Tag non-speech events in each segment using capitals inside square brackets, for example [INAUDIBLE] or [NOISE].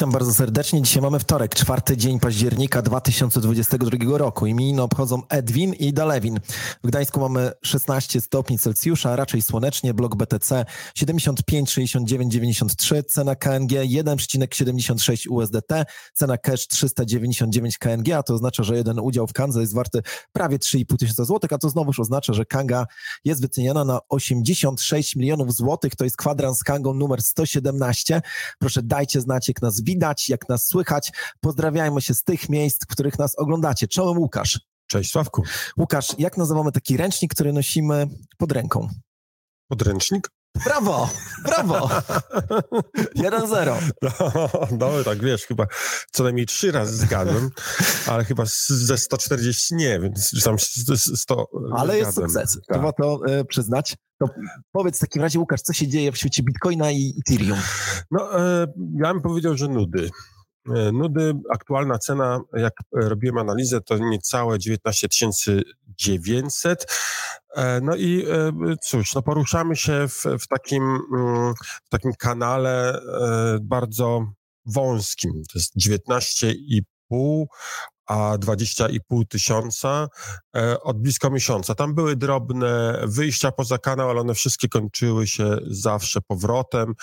Witam bardzo serdecznie. Dzisiaj mamy wtorek, czwarty dzień października 2022 roku. Imieniny obchodzą Edwin i Dalewin. W Gdańsku mamy 16 stopni Celsjusza, raczej słonecznie. Blok BTC 75,69,93. Cena KNG 1,76 USDT. Cena cash 399 KNG, a to oznacza, że jeden udział w Kandze jest warty prawie 3,5 tysiąca złotych, a to znowuż oznacza, że Kanga jest wyceniana na 86 milionów złotych. To jest kwadrans Kangą numer 117. Proszę dajcie znać, jak nas widać, jak nas słychać. Pozdrawiajmy się z tych miejsc, w których nas oglądacie. Czołem Łukasz. Cześć Sławku. Łukasz, jak nazywamy taki ręcznik, który nosimy pod ręką? Podręcznik? Brawo, brawo. 1-0. No, no, tak wiesz, chyba co najmniej trzy razy zgadłem, ale chyba ze 140 nie, więc tam 100 Ale jest sukces, tak. trzeba to e, przyznać. To powiedz w takim razie, Łukasz, co się dzieje w świecie Bitcoina i Ethereum? No, e, ja bym powiedział, że nudy. E, nudy, aktualna cena, jak robiłem analizę, to niecałe 19 900. E, no i e, cóż, no poruszamy się w, w, takim, mm, w takim kanale bardzo wąskim. To jest 19,5 a 20,5 tysiąca od blisko miesiąca. Tam były drobne wyjścia poza kanał, ale one wszystkie kończyły się zawsze powrotem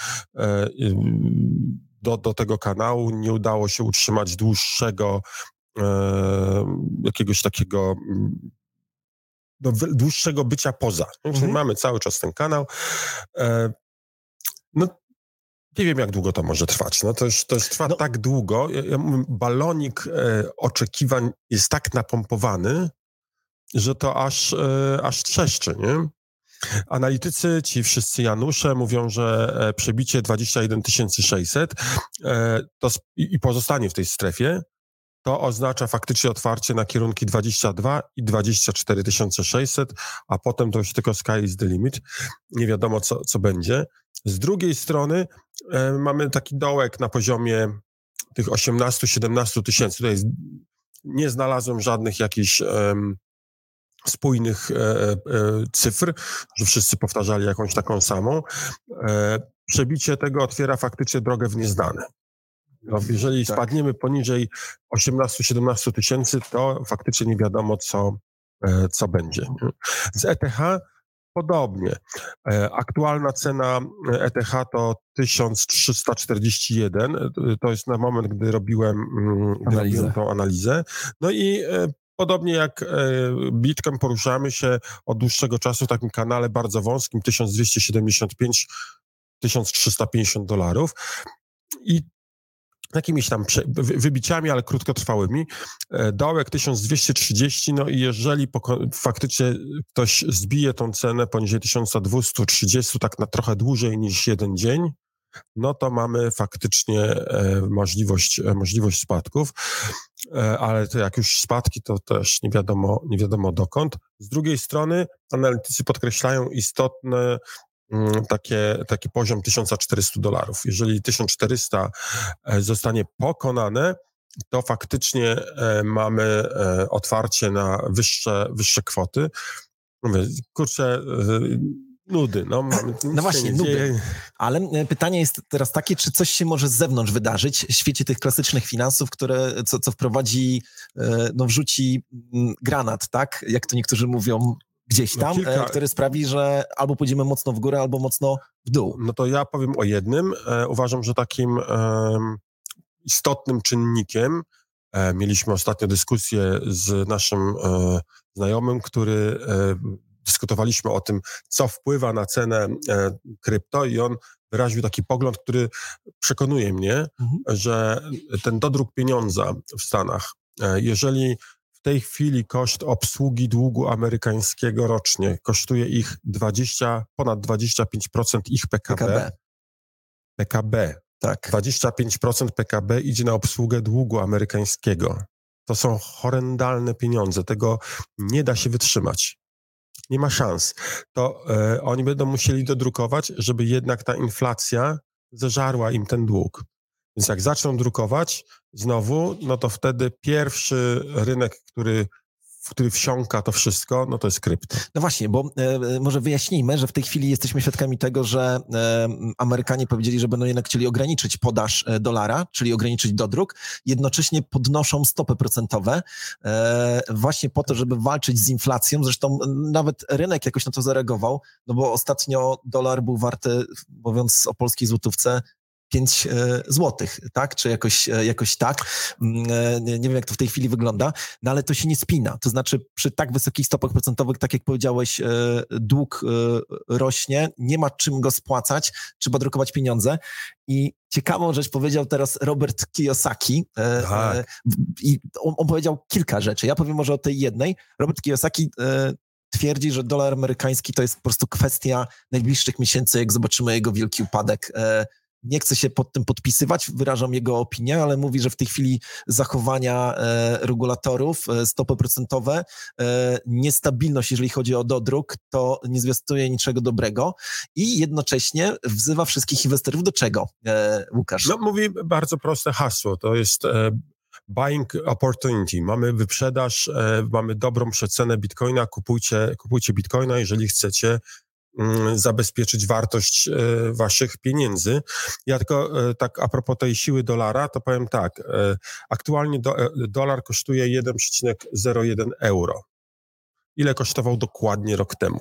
do, do tego kanału. Nie udało się utrzymać dłuższego e, jakiegoś takiego do dłuższego bycia poza. Mhm. Mamy cały czas ten kanał. E, no, nie wiem, jak długo to może trwać. No to już, to już trwa no. tak długo. Ja, ja mówię, balonik e, oczekiwań jest tak napompowany, że to aż, e, aż trzeszczy, nie? Analitycy, ci wszyscy Janusze mówią, że przebicie 21 600 e, to i pozostanie w tej strefie, to oznacza faktycznie otwarcie na kierunki 22 i 24 600, a potem to już tylko sky is the limit. Nie wiadomo, co, co będzie. Z drugiej strony e, mamy taki dołek na poziomie tych 18-17 tysięcy. Tutaj nie znalazłem żadnych jakichś spójnych e, e, cyfr, że wszyscy powtarzali jakąś taką samą. E, przebicie tego otwiera faktycznie drogę w nieznane. No, jeżeli tak. spadniemy poniżej 18-17 tysięcy, to faktycznie nie wiadomo, co, e, co będzie. Z ETH podobnie. E, aktualna cena ETH to 1341. To jest na moment, gdy robiłem, mm, gdy robiłem tą analizę. No i e, Podobnie jak e, Bitcoin poruszamy się od dłuższego czasu w takim kanale bardzo wąskim, 1275 1350 dolarów. I jakimiś tam wybiciami, ale krótkotrwałymi. E, dołek 1230, no i jeżeli faktycznie ktoś zbije tą cenę poniżej 1230, tak na trochę dłużej niż jeden dzień, no to mamy faktycznie e, możliwość, e, możliwość spadków, ale to jak już spadki, to też nie wiadomo, nie wiadomo dokąd. Z drugiej strony analitycy podkreślają istotne takie, taki poziom 1400 dolarów. Jeżeli 1400 zostanie pokonane, to faktycznie mamy otwarcie na wyższe, wyższe kwoty. Mówię, kurczę, nudy. No, mamy, no właśnie, nudy. Ale e, pytanie jest teraz takie, czy coś się może z zewnątrz wydarzyć w świecie tych klasycznych finansów, które, co, co wprowadzi, e, no wrzuci mm, granat, tak? Jak to niektórzy mówią, gdzieś no tam, no kilka... który sprawi, że albo pójdziemy mocno w górę, albo mocno w dół. No to ja powiem o jednym. uważam, że takim istotnym czynnikiem, mieliśmy ostatnio dyskusję z naszym znajomym, który dyskutowaliśmy o tym, co wpływa na cenę e, krypto i on wyraził taki pogląd, który przekonuje mnie, mhm. że ten dodruk pieniądza w Stanach, e, jeżeli w tej chwili koszt obsługi długu amerykańskiego rocznie kosztuje ich 20, ponad 25% ich PKB. PKB. PKB. Tak. 25% PKB idzie na obsługę długu amerykańskiego. To są horrendalne pieniądze. Tego nie da się wytrzymać nie ma szans. To e, oni będą musieli dodrukować, żeby jednak ta inflacja zeżarła im ten dług. Więc jak zaczną drukować znowu, no to wtedy pierwszy rynek, który w który wsiąka to wszystko, no to jest krypto. No właśnie, bo e, może wyjaśnijmy, że w tej chwili jesteśmy świadkami tego, że e, Amerykanie powiedzieli, że będą jednak chcieli ograniczyć podaż e, dolara, czyli ograniczyć dodruk, jednocześnie podnoszą stopy procentowe e, właśnie po to, żeby walczyć z inflacją. Zresztą nawet rynek jakoś na to zareagował, no bo ostatnio dolar był warty, mówiąc o polskiej złotówce, 5 e, złotych, tak? Czy jakoś, e, jakoś tak. Mm, e, nie, nie wiem, jak to w tej chwili wygląda, no ale to się nie spina. To znaczy, przy tak wysokich stopach procentowych, tak jak powiedziałeś, dług rośnie, nie ma czym go spłacać, trzeba drukować pieniądze. I ciekawą rzecz powiedział teraz Robert Kiyosaki. Tak. I on, on powiedział kilka rzeczy. Ja powiem może o tej jednej. Robert Kiyosaki twierdzi, że dolar amerykański to jest po prostu kwestia najbliższych miesięcy, jak zobaczymy jego wielki upadek nie chce się pod tym podpisywać, wyrażam jego opinię, ale mówi, że w tej chwili zachowania e, regulatorów, e, stopy procentowe, e, niestabilność, jeżeli chodzi o dodruk, to nie zwiastuje niczego dobrego i jednocześnie wzywa wszystkich inwestorów do czego, Łukasz? No, mówi bardzo proste hasło, to jest buying opportunity. Mamy wyprzedaż, mamy dobrą przecenę bitcoina, kupujcie, kupujcie bitcoina, jeżeli chcecie zabezpieczyć wartość e, waszych pieniędzy. Ja tylko e, tak a propos tej siły dolara, to powiem tak. E, aktualnie do, dolar kosztuje 1,01 euro. Ile kosztował dokładnie rok temu?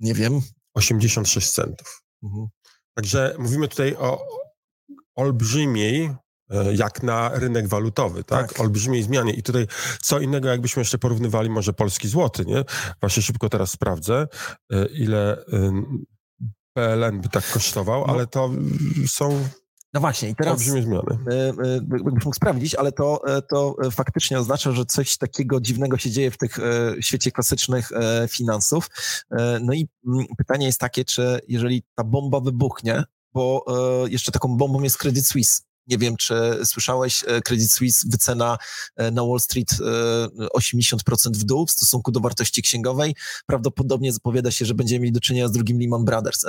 Nie wiem. 86 centów. Mhm. Także mówimy tutaj o olbrzymiej jak na rynek walutowy, tak? tak? Olbrzymiej zmianie. I tutaj co innego, jakbyśmy jeszcze porównywali może polski złoty, nie? Właśnie szybko teraz sprawdzę, e, ile PLN by tak kosztował, no. ale to są no właśnie, i teraz olbrzymie zmiany. Jakbyś mógł sprawdzić, ale to, e, to faktycznie oznacza, że coś takiego dziwnego się dzieje w tych świecie klasycznych finansów. No i mm, pytanie jest takie, czy jeżeli ta bomba wybuchnie, bo jeszcze taką bombą jest Credit Suisse, nie wiem, czy słyszałeś, e, Credit Suisse wycena e, na Wall Street 80% e, w dół w stosunku do wartości księgowej. Prawdopodobnie zapowiada się, że będziemy mieli do czynienia z drugim Lehman Brothers,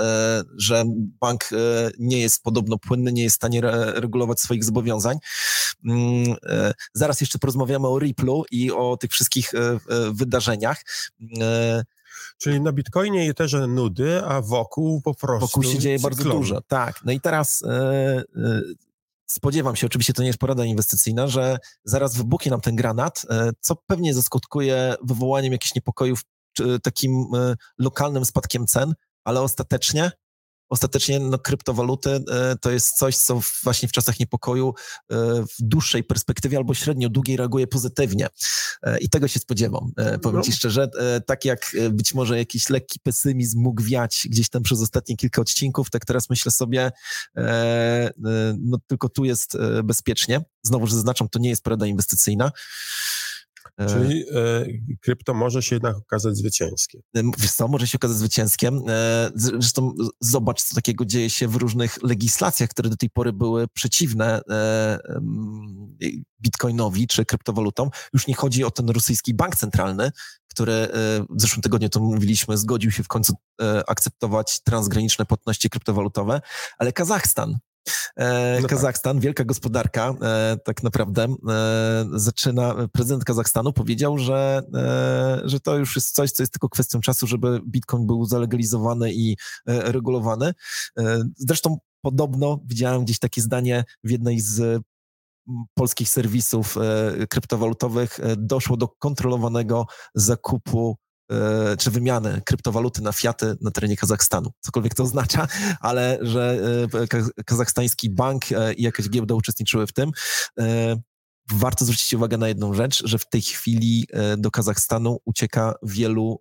że bank nie jest podobno płynny, nie jest w stanie regulować swoich zobowiązań. Mm, zaraz jeszcze porozmawiamy o Ripple'u i o tych wszystkich wydarzeniach. Czyli na Bitcoinie i też nudy, a wokół po prostu. Wokół się dzieje bardzo dużo. Tak. No i teraz spodziewam się, oczywiście to nie jest porada inwestycyjna, że zaraz wybuchnie nam ten granat, e, co pewnie zaskutkuje wywołaniem jakichś niepokojów, takim e, lokalnym spadkiem cen, ale ostatecznie ostatecznie no, kryptowaluty e, to jest coś, co właśnie w czasach niepokoju w dłuższej perspektywie albo średnio długiej reaguje pozytywnie. I tego się spodziewam, powiem no. Ci szczerze. Tak jak być może jakiś lekki pesymizm mógł wiać gdzieś tam przez ostatnie kilka odcinków, tak teraz myślę sobie, no tylko tu jest bezpiecznie. Znowu, że zaznaczam, to nie jest porada inwestycyjna. Czyli e, krypto może się jednak okazać zwycięskie. Wiesz co, może się okazać zwycięskiem. E, zresztą zobacz, co takiego dzieje się w różnych legislacjach, które do tej pory były przeciwne e, bitcoinowi czy kryptowalutom. Już nie chodzi o ten rosyjski bank centralny, który e, w zeszłym tygodniu to mówiliśmy, zgodził się w końcu e, akceptować transgraniczne płatności kryptowalutowe, ale Kazachstan, E, no tak. Kazachstan, tak. wielka gospodarka, e, tak naprawdę e, zaczyna, prezydent Kazachstanu powiedział, że, że to już jest coś, co jest tylko kwestią czasu, żeby Bitcoin był zalegalizowany i regulowany. Zresztą podobno widziałem gdzieś takie zdanie w jednej z polskich serwisów kryptowalutowych, doszło do kontrolowanego zakupu E, czy wymiany kryptowaluty na fiaty na terenie Kazachstanu. Cokolwiek to oznacza, ale że e, kazachstański bank e, i jakaś giełda uczestniczyły w tym. Warto zwrócić uwagę na jedną rzecz, że w tej chwili do Kazachstanu ucieka wielu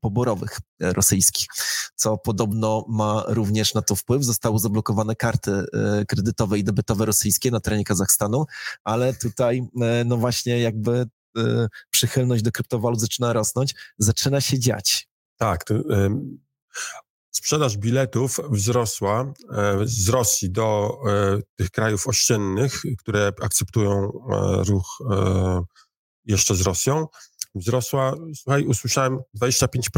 poborowych rosyjskich, co podobno ma również na to wpływ. Zostały zablokowane karty kredytowe i debetowe rosyjskie na terenie Kazachstanu, ale tutaj no właśnie jakby przychylność do kryptowalut zaczyna rosnąć, zaczyna się dziać. Tak. To, y, sprzedaż biletów wzrosła y, z Rosji do y, tych krajów ościennych, które akceptują e, ruch e, jeszcze z Rosją. Wzrosła, słuchaj, usłyszałem 25%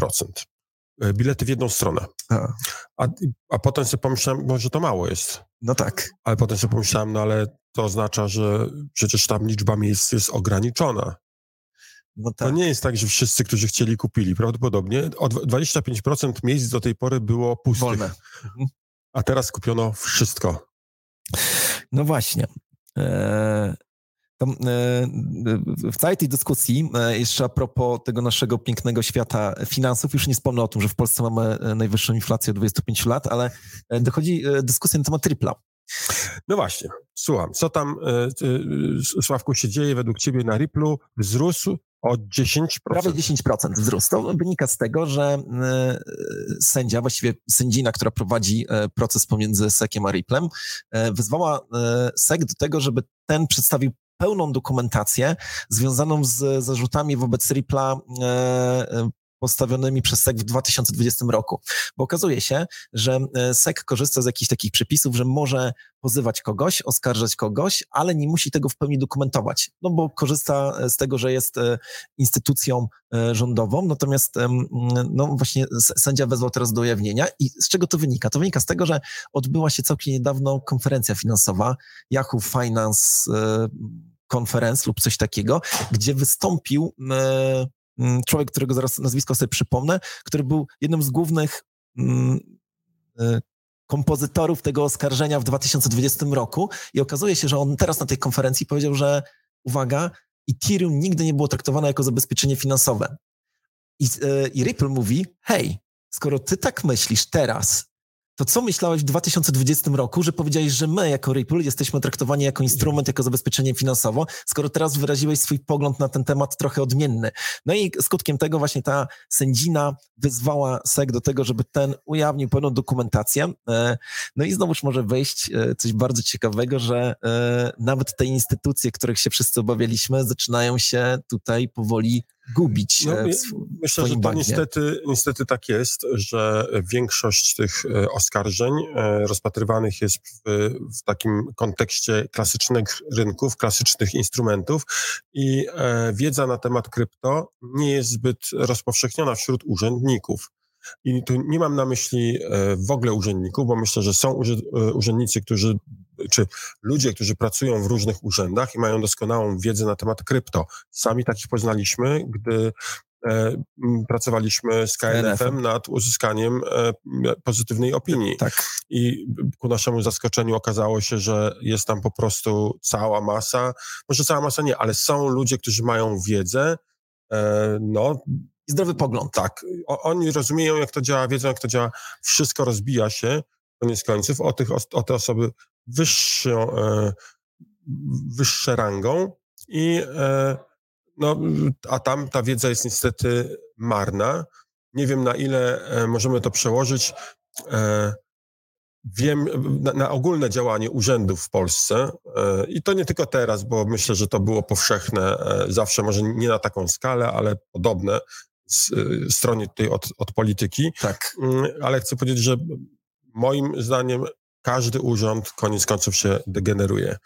bilety w jedną stronę. A. a. A, potem sobie pomyślałem, może to mało jest. No tak. Ale potem sobie pomyślałem, no ale to oznacza, że przecież tam liczba miejsc jest ograniczona. No tak. To nie jest tak, że wszyscy, którzy chcieli, kupili. Prawdopodobnie o 25% miejsc do tej pory było pustych. Wolne. Mhm. A teraz kupiono wszystko. No właśnie. Eee, to, e, w całej tej dyskusji, e, jeszcze a propos tego naszego pięknego świata finansów, już nie wspomnę o tym, że w Polsce mamy e, najwyższą inflację od 25 lat, ale dochodzi dyskusja na temat tripla. No właśnie, słucham, co tam, Sławku, się dzieje według ciebie na Riplu? Wzrósł o 10%. Prawie 10% wzrost. To wynika z tego, że sędzia, właściwie sędzina, która prowadzi proces pomiędzy SEC-iem a Riplem, wezwała SEC do tego, żeby ten przedstawił pełną dokumentację związaną z zarzutami wobec Ripla e, e, postawionymi przez SEC w 2020 roku. Bo okazuje się, że e, SEC korzysta z jakichś takich przepisów, że może pozywać kogoś, oskarżać kogoś, ale nie musi tego w pełni dokumentować. No bo korzysta z tego, że jest instytucją rządową, natomiast no właśnie sędzia wezwał teraz do ujawnienia. I z czego to wynika? To wynika z tego, że odbyła się całkiem niedawno konferencja finansowa Yahoo Finance Conference lub coś takiego, gdzie wystąpił e, człowiek, którego zaraz nazwisko sobie przypomnę, który był jednym z głównych e, kompozytorów tego oskarżenia w 2020 roku i okazuje się, że on teraz na tej konferencji powiedział, że uwaga, Ethereum nigdy nie było traktowane jako zabezpieczenie finansowe. I, e, i Ripple mówi, hej, skoro ty tak myślisz teraz, to co myślałeś w 2020 roku, że powiedziałeś, że my jako Ripple jesteśmy traktowani jako instrument, jako zabezpieczenie finansowo, skoro teraz wyraziłeś swój pogląd na ten temat trochę odmienny. No i skutkiem tego właśnie ta sędzina wyzwała SEC do tego, żeby ten ujawnił pełną dokumentację. E, no i znowuż może wejść e, coś bardzo ciekawego, że e, nawet te instytucje, których się wszyscy obawialiśmy, zaczynają się tutaj powoli gubić. No, e, w myślę, że to niestety, niestety tak jest, że większość tych e, oskarżeń e, rozpatrywanych jest w, w takim kontekście klasycznych rynków, klasycznych instrumentów i wiedza na temat krypto nie jest zbyt rozpowszechniona wśród urzędników. I tu nie mam na myśli w ogóle urzędników, bo myślę, że są urzędnicy, którzy czy ludzie, którzy pracują w różnych urzędach i mają doskonałą wiedzę na temat krypto. Sami takich poznaliśmy, gdy E, pracowaliśmy z KNF-em nad uzyskaniem e, pozytywnej opinii. Tak. I ku naszemu zaskoczeniu okazało się, że jest tam po prostu cała masa, może cała masa nie, ale są ludzie, którzy mają wiedzę, e, Zdrowy pogląd. Tak. Oni rozumieją, jak to działa, wiedzą, jak to działa. Wszystko rozbija się, koniec końców, o, tych, o te osoby wyższą, e, wyższe rangą i e, no, a tam ta wiedza jest niestety marna. Nie wiem, na ile e, możemy to przełożyć. E, wiem na, na, ogólne działanie urzędów w Polsce e, i to nie tylko teraz, bo myślę, że to było powszechne e, zawsze, może nie na taką skalę, ale podobne stronie tutaj od, od polityki. Tak. Mm, ale chcę powiedzieć, że moim zdaniem każdy urząd koniec końców się degeneruje.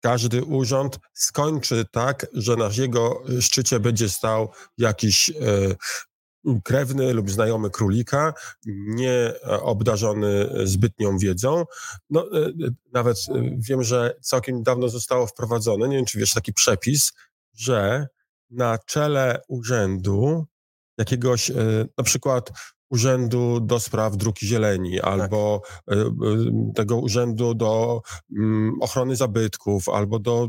Każdy urząd skończy tak, że na jego szczycie będzie stał jakiś e, krewny lub znajomy królika, nie obdarzony zbytnią wiedzą. No, e, nawet e, wiem, że całkiem dawno zostało wprowadzone, nie wiem, czy wiesz, taki przepis, że na czele urzędu jakiegoś, e, na przykład Urzędu do Spraw Druki Zieleni albo tak. E, e, tego Urzędu do mm, Ochrony Zabytków albo do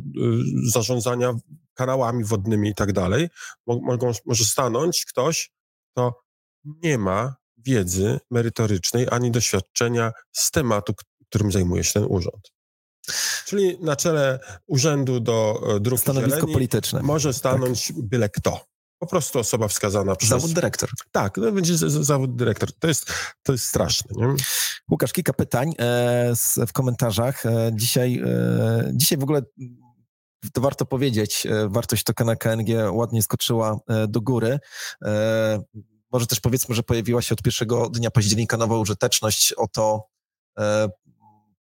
zarządzania kanałami wodnymi i tak dalej, mogą, może stanąć ktoś, kto nie ma wiedzy merytorycznej ani doświadczenia z tematu, którym zajmuje się ten urząd. Czyli na czele Urzędu do Dróg Stanowisko polityczne. może tak. stanąć tak. byle kto. Po prostu osoba wskazana przez... Zawód dyrektor. Tak, no będzie zawód dyrektor. To jest, to jest straszne. Nie? Łukasz, kilka pytań e, w komentarzach. E, dzisiaj, e, dzisiaj w ogóle to warto powiedzieć, wartość tokena KNG ładnie skoczyła do góry. Może też powiedzmy, że pojawiła się od pierwszego dnia października nowa użyteczność. Oto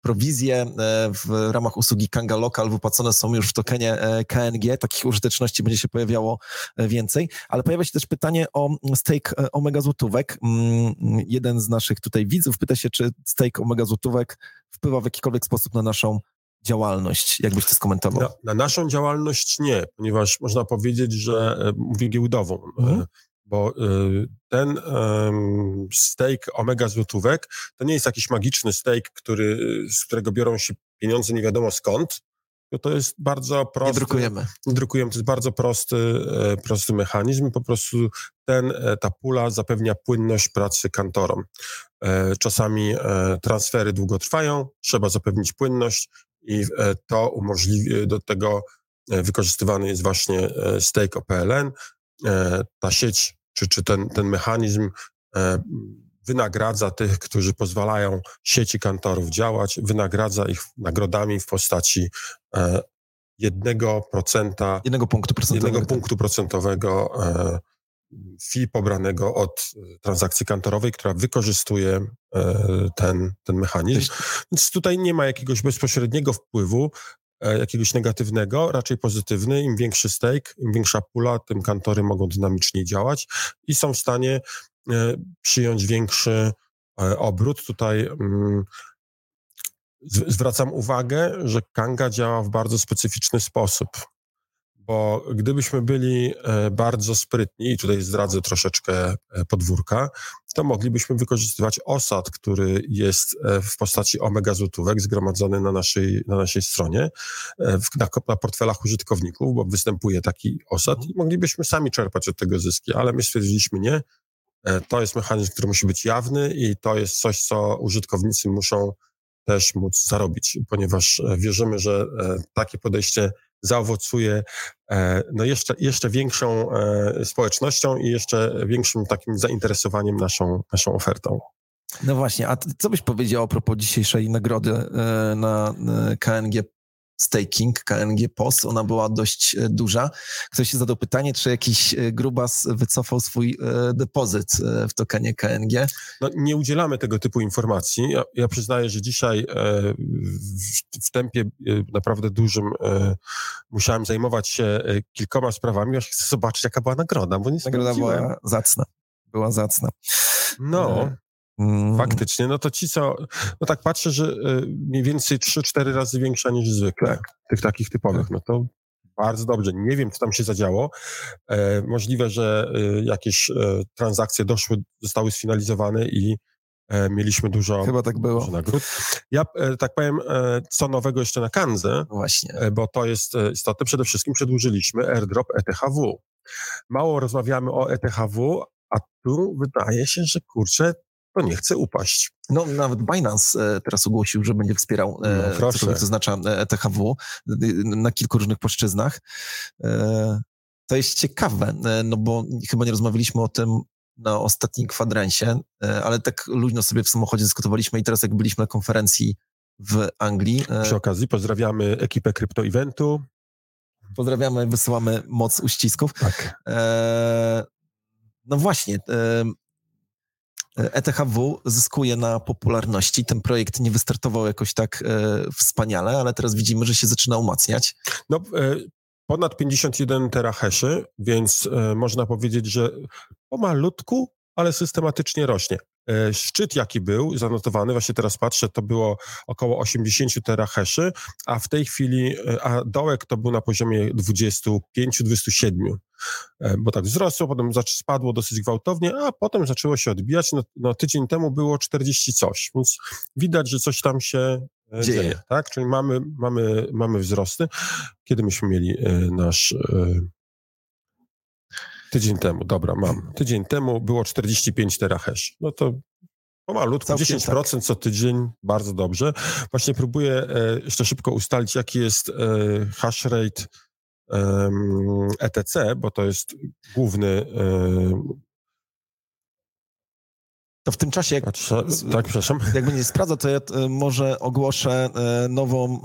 prowizje e, w ramach usługi Kanga Local wypłacone są już w tokenie e, KNG. Takich użyteczności będzie się pojawiało e, więcej. Ale pojawia się też pytanie o stake Omega Złotówek. Mm, jeden z naszych tutaj widzów pyta się, czy stake Omega Złotówek wpływa w jakikolwiek sposób na naszą działalność? Jakbyś to skomentował? Na, na naszą działalność nie, ponieważ można powiedzieć, że mówię giełdową, mhm. Bo ten stake omega złotówek to nie jest jakiś magiczny stake, który, z którego biorą się pieniądze nie wiadomo skąd, to jest bardzo prosty. Nie drukujemy. Nie drukujemy, to jest bardzo prosty, e, prosty mechanizm. Po prostu ten, e, ta pula zapewnia płynność pracy kantorom. E, czasami transfery długo trwają, trzeba zapewnić płynność i to umożliwi, do tego wykorzystywany jest właśnie stake OPLN. Ta sieć, czy, czy ten, ten mechanizm wynagradza tych, którzy pozwalają sieci kantorów działać, wynagradza ich nagrodami w postaci e, jednego procenta, jednego punktu procentowego, jednego tak. punktu procentowego e, fee pobranego od transakcji kantorowej, która wykorzystuje e, ten, ten mechanizm. Więc tutaj nie ma jakiegoś bezpośredniego wpływu, jakiegoś negatywnego, raczej pozytywny. Im większy stake, im większa pula, tym kantory mogą dynamicznie działać i są w stanie E, przyjąć większy e, obrót. Tutaj mm, zwracam uwagę, że Kanga działa w bardzo specyficzny sposób, bo gdybyśmy byli e, bardzo sprytni, i tutaj zdradzę troszeczkę podwórka, to moglibyśmy wykorzystywać osad, który jest w postaci omega złotówek zgromadzony na naszej, na naszej stronie, na, na portfelach użytkowników, bo występuje taki osad i moglibyśmy sami czerpać od tego zyski, ale my stwierdziliśmy nie, E, to jest mechanizm, który musi być jawny i to jest coś, co użytkownicy muszą też móc zarobić, ponieważ e, wierzymy, że e, takie podejście zaowocuje no jeszcze, jeszcze większą społecznością i jeszcze większym takim zainteresowaniem naszą, naszą ofertą. No właśnie, a co byś powiedział a propos dzisiejszej nagrody na KNG staking KNG POS, ona była dość e, duża. Ktoś się zadał pytanie, czy jakiś e, grubas wycofał swój e, depozyt w tokenie KNG? No, nie udzielamy tego typu informacji. Ja, ja przyznaję, że dzisiaj w, w tempie naprawdę dużym musiałem zajmować się kilkoma sprawami, aż chcę zobaczyć, jaka była nagroda, bo nie Nagroda była zacna. Była zacna. No. Faktycznie, no to ci co, no tak patrzę, że y, mniej więcej 3-4 razy większa niż zwykle, tak. tych takich typowych, no to bardzo dobrze. Nie wiem, co tam się zadziało. E, możliwe, że y, jakieś e, transakcje doszły, zostały sfinalizowane i e, mieliśmy dużo, Chyba tak było. nagród. Ja e, tak powiem, e, co nowego jeszcze na Kanze, Właśnie. E, bo to jest istotne. Przede wszystkim przedłużyliśmy airdrop ETHW. Mało rozmawiamy o ETHW, a tu wydaje się, że kurczę, to nie chce upaść. No nawet Binance e, teraz ogłosił, że będzie wspierał e, no, cokolwiek to oznacza e na kilku różnych płaszczyznach. To jest ciekawe, no bo chyba nie rozmawialiśmy o tym na ostatnim kwadransie, ale tak luźno sobie w samochodzie dyskutowaliśmy i teraz jak byliśmy na konferencji w Anglii. Przy okazji pozdrawiamy ekipę Crypto Eventu. Pozdrawiamy, wysyłamy moc uścisków. Tak. No właśnie, ETHW zyskuje na popularności. Ten projekt nie wystartował jakoś tak e, wspaniale, ale teraz widzimy, że się zaczyna umacniać. No, e, ponad 51 terahaszy, więc e, można powiedzieć, że pomalutku, ale systematycznie rośnie. E, szczyt, jaki był zanotowany, właśnie teraz patrzę, to było około 80 terahaszy, a w tej chwili, e, a dołek to był na poziomie 25-27, e, bo tak wzrosło, potem spadło dosyć gwałtownie, a potem zaczęło się odbijać. No, no tydzień temu było 40 coś, więc widać, że coś tam się dzieje, dzieje tak? Czyli mamy, mamy, mamy wzrosty. Kiedy myśmy mieli nasz Tydzień temu, dobra, mam. Tydzień temu było 45 terahash. No to pomalutku, Całkiem 10% tak. co tydzień, bardzo dobrze. Właśnie próbuję e, jeszcze szybko ustalić, jaki jest e, hash rate e, ETC, bo to jest główny e, to w tym czasie, jak, tak, przepraszam. jak będzie sprawdzał, to ja e, może ogłoszę e, nową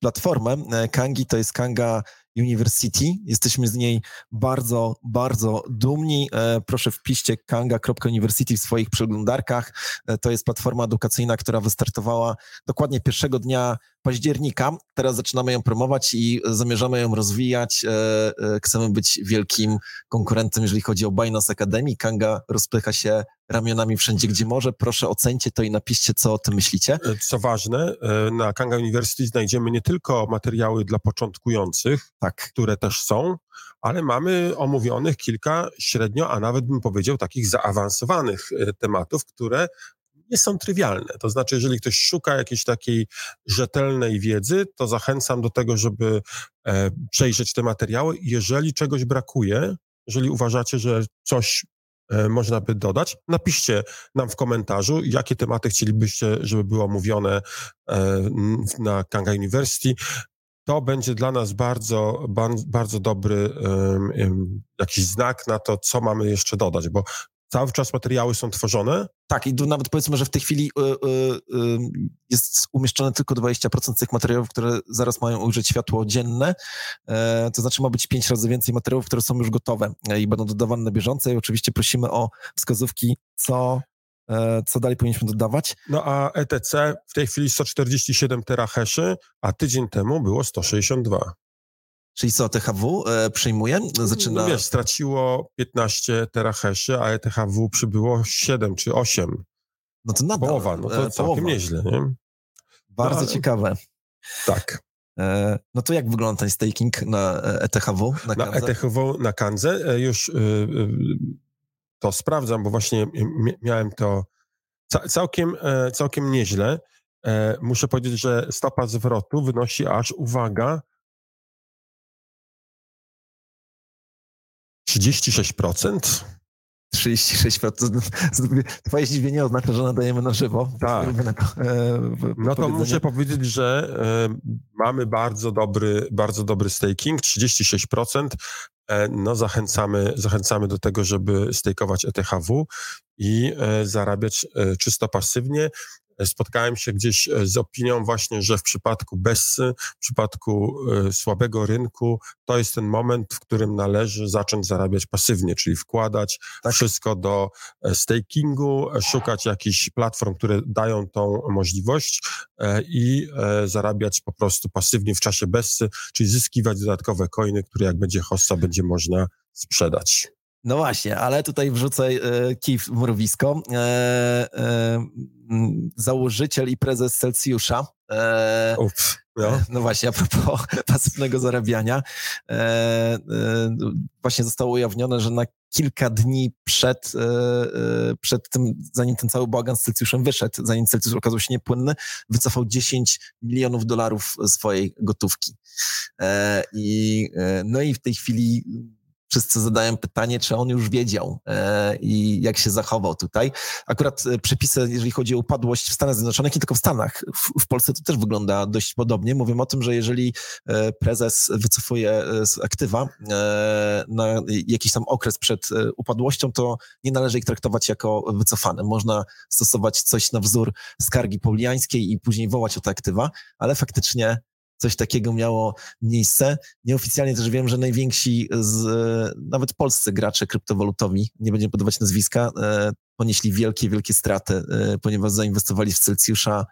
platformę. Kangi to jest Kanga University. Jesteśmy z niej bardzo, bardzo dumni. E, proszę wpiszcie kanga.university w swoich przeglądarkach. E, to jest platforma edukacyjna, która wystartowała dokładnie pierwszego dnia października. Teraz zaczynamy ją promować i zamierzamy ją rozwijać. E, chcemy być wielkim konkurentem, jeżeli chodzi o Binance Academy. Kanga rozpycha się ramionami wszędzie, gdzie może. Proszę ocencie to i napiszcie, co o tym myślicie. Co ważne, na Kanga University znajdziemy nie tylko materiały dla początkujących, tak. które też są, ale mamy omówionych kilka średnio, a nawet bym powiedział takich zaawansowanych e, tematów, które nie są trywialne. To znaczy, jeżeli ktoś szuka jakiejś takiej rzetelnej wiedzy, to zachęcam do tego, żeby e, przejrzeć te materiały. Jeżeli czegoś brakuje, jeżeli uważacie, że coś e, można by dodać, napiszcie nam w komentarzu, jakie tematy chcielibyście, żeby były omówione e, na Kanga University to będzie dla nas bardzo, bardzo dobry um, jakiś znak na to, co mamy jeszcze dodać, bo cały czas materiały są tworzone. Tak, i nawet powiedzmy, że w tej chwili y, y, y, jest umieszczone tylko 20% tych materiałów, które zaraz mają ujrzeć światło dzienne. E, to znaczy ma być 5 razy więcej materiałów, które są już gotowe e, i będą dodawane na bieżąco. I oczywiście prosimy o wskazówki, co co dalej powinniśmy dodawać? No a ETC w tej chwili 147 terahaszy, a tydzień temu było 162. Czyli co, THW e, przyjmuje? Zaczyna... No wiesz, straciło 15 terahaszy, a ETHW przybyło 7 czy 8. No to nadal. Połowa, no to e, całkiem połowa. nieźle, nie? Bardzo no, ciekawe. Tak. E, no to jak wygląda ten staking na ETHW? Na, na ETHW na Kanze już to sprawdzam, bo właśnie miałem to całkiem, e, całkiem nieźle. E, muszę powiedzieć, że stopa zwrotu wynosi aż, uwaga, 36%. 36%. Twoje zdziwienie oznacza, że nadajemy na żywo. Tak. E, no to muszę powiedzieć, że mamy bardzo dobry, bardzo dobry staking, 36%. E, no zachęcamy, zachęcamy do tego, żeby stejkować ETHW i e, zarabiać e, czysto pasywnie. Spotkałem się gdzieś z opinią właśnie, że w przypadku Bessy, w przypadku słabego rynku, to jest ten moment, w którym należy zacząć zarabiać pasywnie, czyli wkładać tak. wszystko do stakingu, szukać jakichś platform, które dają tą możliwość i zarabiać po prostu pasywnie w czasie Bessy, czyli zyskiwać dodatkowe coiny, które jak będzie hossa, będzie można sprzedać. No właśnie, ale tutaj wrzucę e, kij w mrowisko. E, e, założyciel i prezes Celsjusza. E, Ups, no. no. właśnie, a propos [LAUGHS] pasywnego zarabiania. Właśnie zostało ujawnione, że na kilka dni przed, przed tym, zanim ten cały bałagan z Celsjuszem wyszedł, zanim Celsjusz okazał się niepłynny, wycofał 10 milionów dolarów swojej gotówki. I, no i w tej chwili wszyscy zadają pytanie, czy on już wiedział e, i jak się zachował tutaj. Akurat e, przepisy, jeżeli chodzi o upadłość w Stanach Zjednoczonych, nie tylko w Stanach, w, w Polsce to też wygląda dość podobnie. Mówię o tym, że jeżeli e, prezes wycofuje e, z aktywa e, na jakiś tam okres przed upadłością, to nie należy ich traktować jako wycofane. Można stosować coś na wzór skargi pauliańskiej i później wołać o te aktywa, ale faktycznie coś takiego miało miejsce. Nieoficjalnie też wiem, że najwięksi z, nawet polscy gracze kryptowalutowi, nie będziemy podawać nazwiska, e, ponieśli wielkie, wielkie straty, e, ponieważ zainwestowali w Celsjusza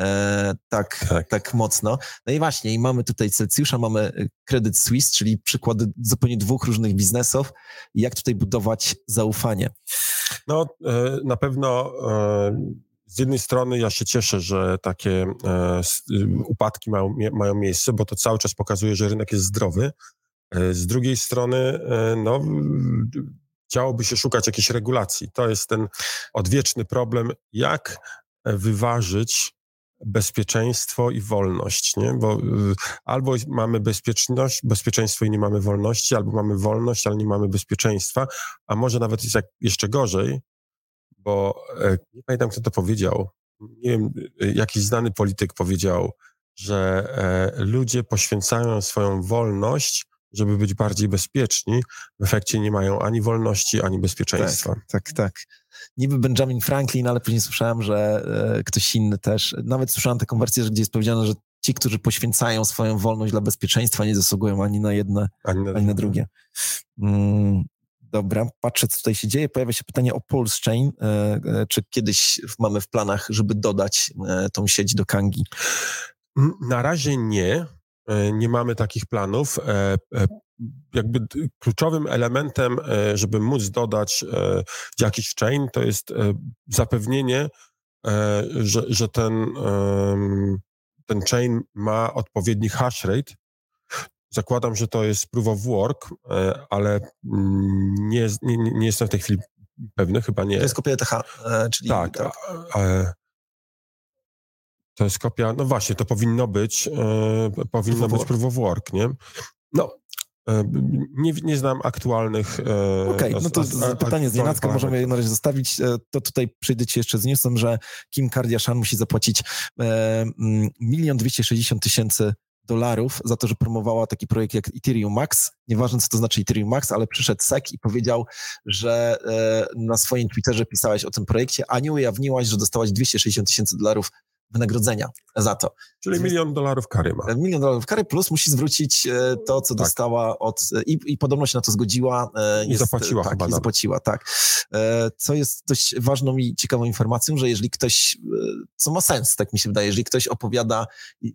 e, tak, tak, tak. mocno. No i właśnie, i mamy tutaj Celsjusza, mamy Credit Suisse, czyli przykłady zupełnie dwóch różnych biznesów. Jak tutaj budować zaufanie? No, na pewno z jednej strony ja się cieszę, że takie e, upadki mają, mają miejsce, bo to cały czas pokazuje, że rynek jest zdrowy. E, z drugiej strony, e, no, chciałoby się szukać jakiejś regulacji. To jest ten odwieczny problem, jak wyważyć bezpieczeństwo i wolność, nie? Bo albo mamy bezpieczność, bezpieczeństwo i nie mamy wolności, albo mamy wolność, ale nie mamy bezpieczeństwa, a może nawet jest jak jeszcze gorzej, bo e, nie pamiętam, kto to powiedział. Nie wiem, e, jakiś znany polityk powiedział, że e, ludzie poświęcają swoją wolność, żeby być bardziej bezpieczni. W efekcie nie mają ani wolności, ani bezpieczeństwa. Tak, tak. tak. Niby Benjamin Franklin, ale później słyszałem, że ktoś inny też, nawet słyszałem taką wersję, gdzie jest powiedziane, że ci, którzy poświęcają swoją wolność dla bezpieczeństwa, nie zasługują ani na jedne, ani na, ani na drugie. Dobra, patrzę, co tutaj się dzieje. Pojawia się pytanie o Pulse Chain. E, e, czy kiedyś mamy w planach, żeby dodać e, tą sieć do Kangi? Na razie nie. Nie mamy takich planów. Jakby kluczowym elementem, żeby móc dodać jakiś chain, to jest zapewnienie, że, że ten, ten chain ma odpowiedni hash rate, Zakładam, że to jest proof of work, e, ale mm, nie, nie, nie jestem w tej chwili pewny, chyba nie. To jest kopia ETH, e, czyli... Tak, tak. A, a, to jest kopia, no właśnie, to powinno być, e, powinno proof być proof of work, nie? No, e, nie, nie znam aktualnych. E, Okej, okay, no to a, pytanie z nienacka możemy je na razie zostawić. To tutaj przyjdę ci jeszcze z newsem, że Kim Kardashian musi zapłacić milion dwieście sześćdziesiąt tysięcy dolarów za to, że promowała taki projekt jak Ethereum Max. Nieważne, co to znaczy Ethereum Max, ale przyszedł SEC i powiedział, że e, na swoim Twitterze pisałeś o tym projekcie, a nie ujawniłaś, że dostałaś 260 tysięcy dolarów wynagrodzenia za to. Czyli milion dolarów kary ma. Milion dolarów kary plus musi zwrócić e, to, co tak. dostała od... I, I podobno się na to zgodziła. E, jest, I zapłaciła tak, chyba. I zapłaciła, tak. E, co jest dość ważną i ciekawą informacją, że jeżeli ktoś, co ma sens, tak mi się wydaje, jeżeli ktoś opowiada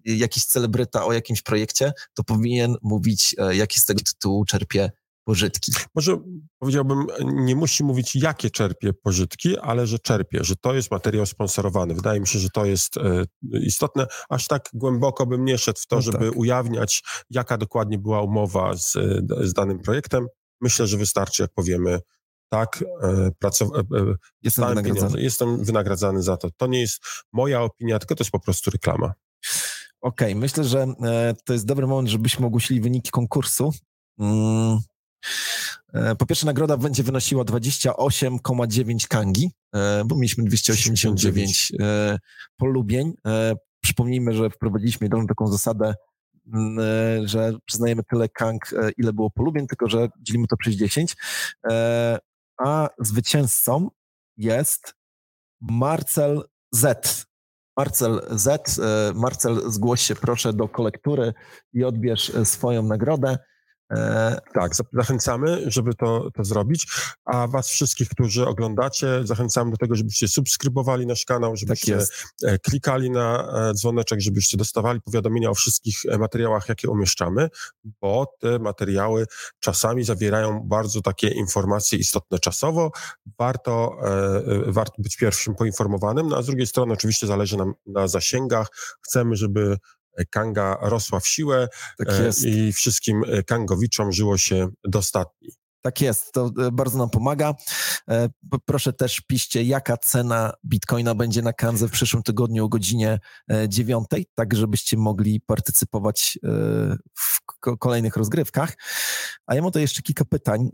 jakiś celebryta o jakimś projekcie, to powinien mówić, jaki z tego tytułu czerpie pożytki. Może powiedziałbym, nie musi mówić, jakie czerpie pożytki, ale że czerpie, że to jest materiał sponsorowany. Wydaje mi się, że to jest e, istotne. Aż tak głęboko bym nie szedł w to, no żeby tak. ujawniać, jaka dokładnie była umowa z, z danym projektem. Myślę, że wystarczy, jak powiemy, tak, e, pracow- e, jestem, wynagradzany. jestem wynagradzany za to. To nie jest moja opinia, tylko to jest po prostu reklama. Okej, okay, myślę, że to jest dobry moment, żebyśmy ogłosili wyniki konkursu. Mm, E, po pierwsze, nagroda będzie wynosiła 28,9 kangi, e, bo mieliśmy 289 e, polubień. Przypomnijmy, że wprowadziliśmy jedną taką zasadę, że przyznajemy tyle kang, ile było polubień, tylko że dzielimy to przez 10. A zwycięzcą jest Marcel Z. Marcel Z. Marcel, zgłoś się proszę do kolektury i odbierz swoją nagrodę. E, tak, zachęcamy, żeby to, to zrobić. A was wszystkich, którzy oglądacie, zachęcamy do tego, żebyście subskrybowali nasz kanał, żebyście tak klikali na e, dzwoneczek, żebyście dostawali powiadomienia o wszystkich materiałach, jakie umieszczamy, bo te materiały czasami zawierają bardzo takie informacje istotne czasowo. Warto, warto być pierwszym poinformowanym, no a z drugiej strony oczywiście zależy nam na zasięgach. Chcemy, żeby Kanga rosła w siłę tak e, i wszystkim e, Kangowiczom żyło się dostatni. Tak jest, to e, bardzo nam pomaga. Proszę też piszcie, jaka cena bitcoina będzie na Kanze w przyszłym tygodniu o godzinie 9, tak żebyście mogli partycypować w kolejnych rozgrywkach. A ja mam tu jeszcze kilka pytań.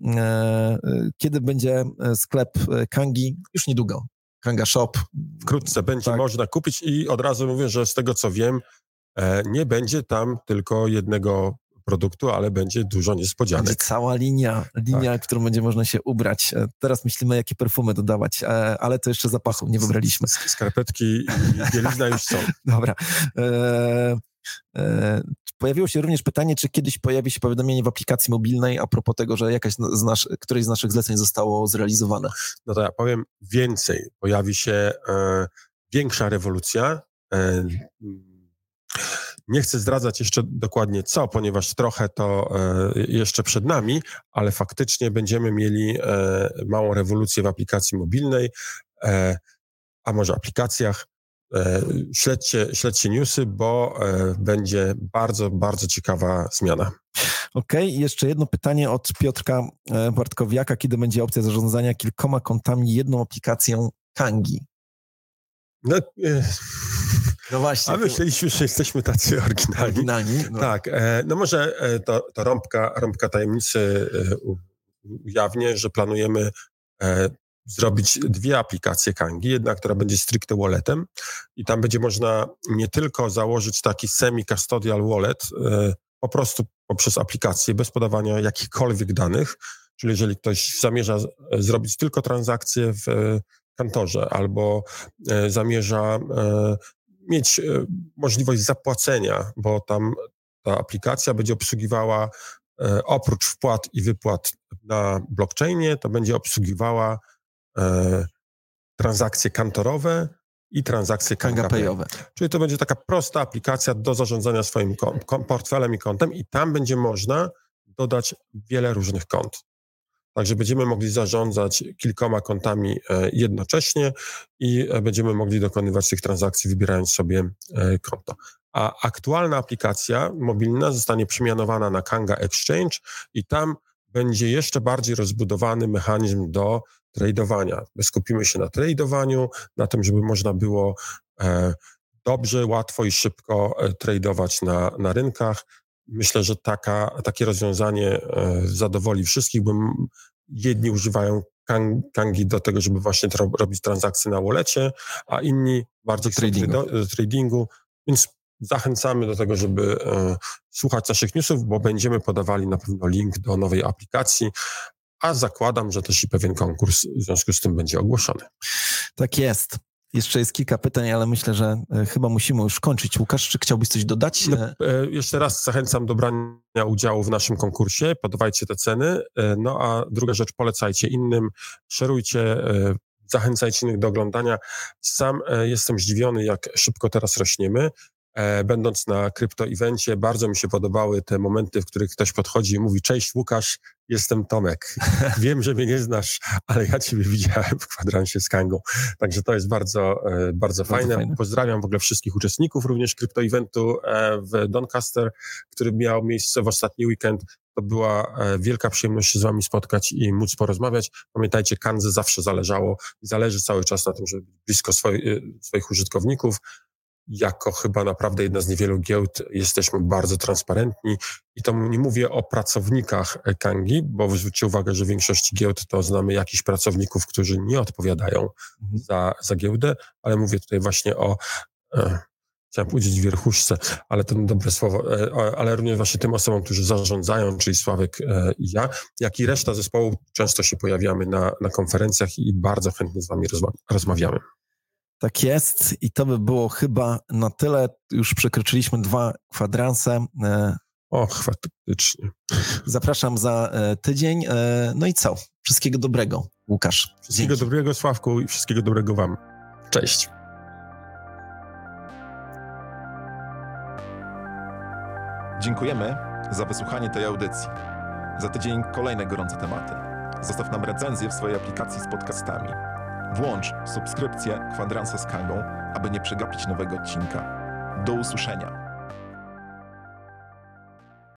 Kiedy będzie sklep Kangi? Już niedługo. Kanga Shop. Wkrótce będzie tak. można kupić i od razu mówię, że z tego co wiem, nie będzie tam tylko jednego produktu, ale będzie dużo niespodzianek. Będzie cała linia, linia, tak. którą będzie można się ubrać. E, teraz myślimy, jakie perfumy dodawać, e, ale to jeszcze zapachu nie wybraliśmy. Skarpetki i bielizna już są. [LAUGHS] Dobra. E, e, pojawiło się również pytanie, czy kiedyś pojawi się powiadomienie w aplikacji mobilnej a propos tego, że jakaś z nasz, któreś z naszych zleceń zostało zrealizowane. No to ja powiem więcej. Pojawi się e, większa rewolucja nie chcę zdradzać jeszcze dokładnie co, ponieważ trochę to e, jeszcze przed nami, ale faktycznie będziemy mieli e, małą rewolucję w aplikacji mobilnej, e, a może aplikacjach. Śledźcie, śledźcie newsy, bo będzie bardzo, bardzo ciekawa zmiana. Okej, okay. jeszcze jedno pytanie od Piotrka Bartkowiaka. Kiedy będzie opcja zarządzania kilkoma kontami jedną aplikacją Kangi? No, no właśnie. A myśleliśmy, że jesteśmy tacy oryginalni. oryginalni no. Tak, e, no może e, to, to rąbka, rąbka tajemnicy e, ujawnię, że planujemy zrobić dwie aplikacje Kangi. Jedna, która będzie stricte walletem i tam będzie można nie tylko założyć taki semi-custodial wallet, po prostu poprzez aplikację, bez podawania jakichkolwiek danych, czyli jeżeli ktoś zamierza zrobić tylko transakcje w kantorze albo zamierza mieć e, możliwość zapłacenia, bo tam ta aplikacja będzie obsługiwała e, oprócz wpłat i wypłat na blockchainie, to będzie obsługiwała e, transakcje kantorowe i transakcje kangapayowe. Czyli to będzie taka prosta aplikacja do zarządzania swoim portfelem i kontem i tam będzie można dodać wiele różnych kont. Także będziemy mogli zarządzać kilkoma kontami e, jednocześnie i e, będziemy mogli dokonywać tych transakcji, wybierając sobie e, konto. A aktualna aplikacja mobilna zostanie przemianowana na Kanga Exchange i tam będzie jeszcze bardziej rozbudowany mechanizm do tradowania. My skupimy się na tradowaniu, na tym, żeby można było dobrze, łatwo i szybko tradować na, na rynkach. Myślę, że taka, takie rozwiązanie e, zadowoli wszystkich, bo jedni używają Kangi do tego, żeby właśnie robić transakcje na walletcie, a inni bardziej tradingu. do tradingu, więc zachęcamy do tego, żeby e, słuchać naszych newsów, bo będziemy podawali na pewno link do nowej aplikacji, a zakładam, że też i pewien konkurs w związku z tym będzie ogłoszony. Tak jest. Jeszcze jest kilka pytań, ale myślę, że e, chyba musimy już kończyć. Łukasz, czy chciałbyś coś dodać? No, e, jeszcze raz zachęcam do brania udziału w naszym konkursie, podawajcie te ceny. E, no a druga rzecz, polecajcie innym, szerujcie, zachęcajcie innych do oglądania. Sam jestem zdziwiony, jak szybko teraz rośniemy. E, będąc na krypto-evencie, bardzo mi się podobały te momenty, w których ktoś podchodzi i mówi: Cześć, Łukasz, jestem Tomek. [LAUGHS] Wiem, że mnie nie znasz, ale ja Ciebie widziałem w kwadransie z Kangą. Także to jest bardzo, e, bardzo, bardzo fajne. fajne. Pozdrawiam w ogóle wszystkich uczestników również krypto-eventu e, w Doncaster, który miał miejsce w ostatni weekend. To była wielka przyjemność się z Wami spotkać i móc porozmawiać. Pamiętajcie, Kanze zawsze zależało i zależy cały czas na tym, żeby być blisko swoich, swoich użytkowników jako chyba naprawdę jedna z niewielu giełd jesteśmy bardzo transparentni i to nie mówię o pracownikach Kangi, bo zwróćcie uwagę, że w większości giełd to znamy jakichś pracowników, którzy nie odpowiadają mhm. za, za giełdę, ale mówię tutaj właśnie o e, chciałem powiedzieć wierchuszce, ale to dobre słowo, e, ale również właśnie tym osobom, którzy zarządzają, czyli Sławek e, i ja, jak i reszta zespołu, często się pojawiamy na, na konferencjach i bardzo chętnie z wami rozmawiamy. Tak jest i to by było chyba na tyle. Już przekroczyliśmy dwa kwadranse. E, Och, faktycznie. Zapraszam za e, tydzień. E, no i co? Wszystkiego dobrego, Łukasz. Wszystkiego Dzięki. dobrego, Sławku, i wszystkiego dobrego Wam. Cześć. Dziękujemy za wysłuchanie tej audycji. Za tydzień kolejne gorące tematy. Zostaw nam recenzję w swojej aplikacji z podcastami. Włącz subskrypcję Kwadransa z Kangą, aby nie przegapić nowego odcinka. Do usłyszenia.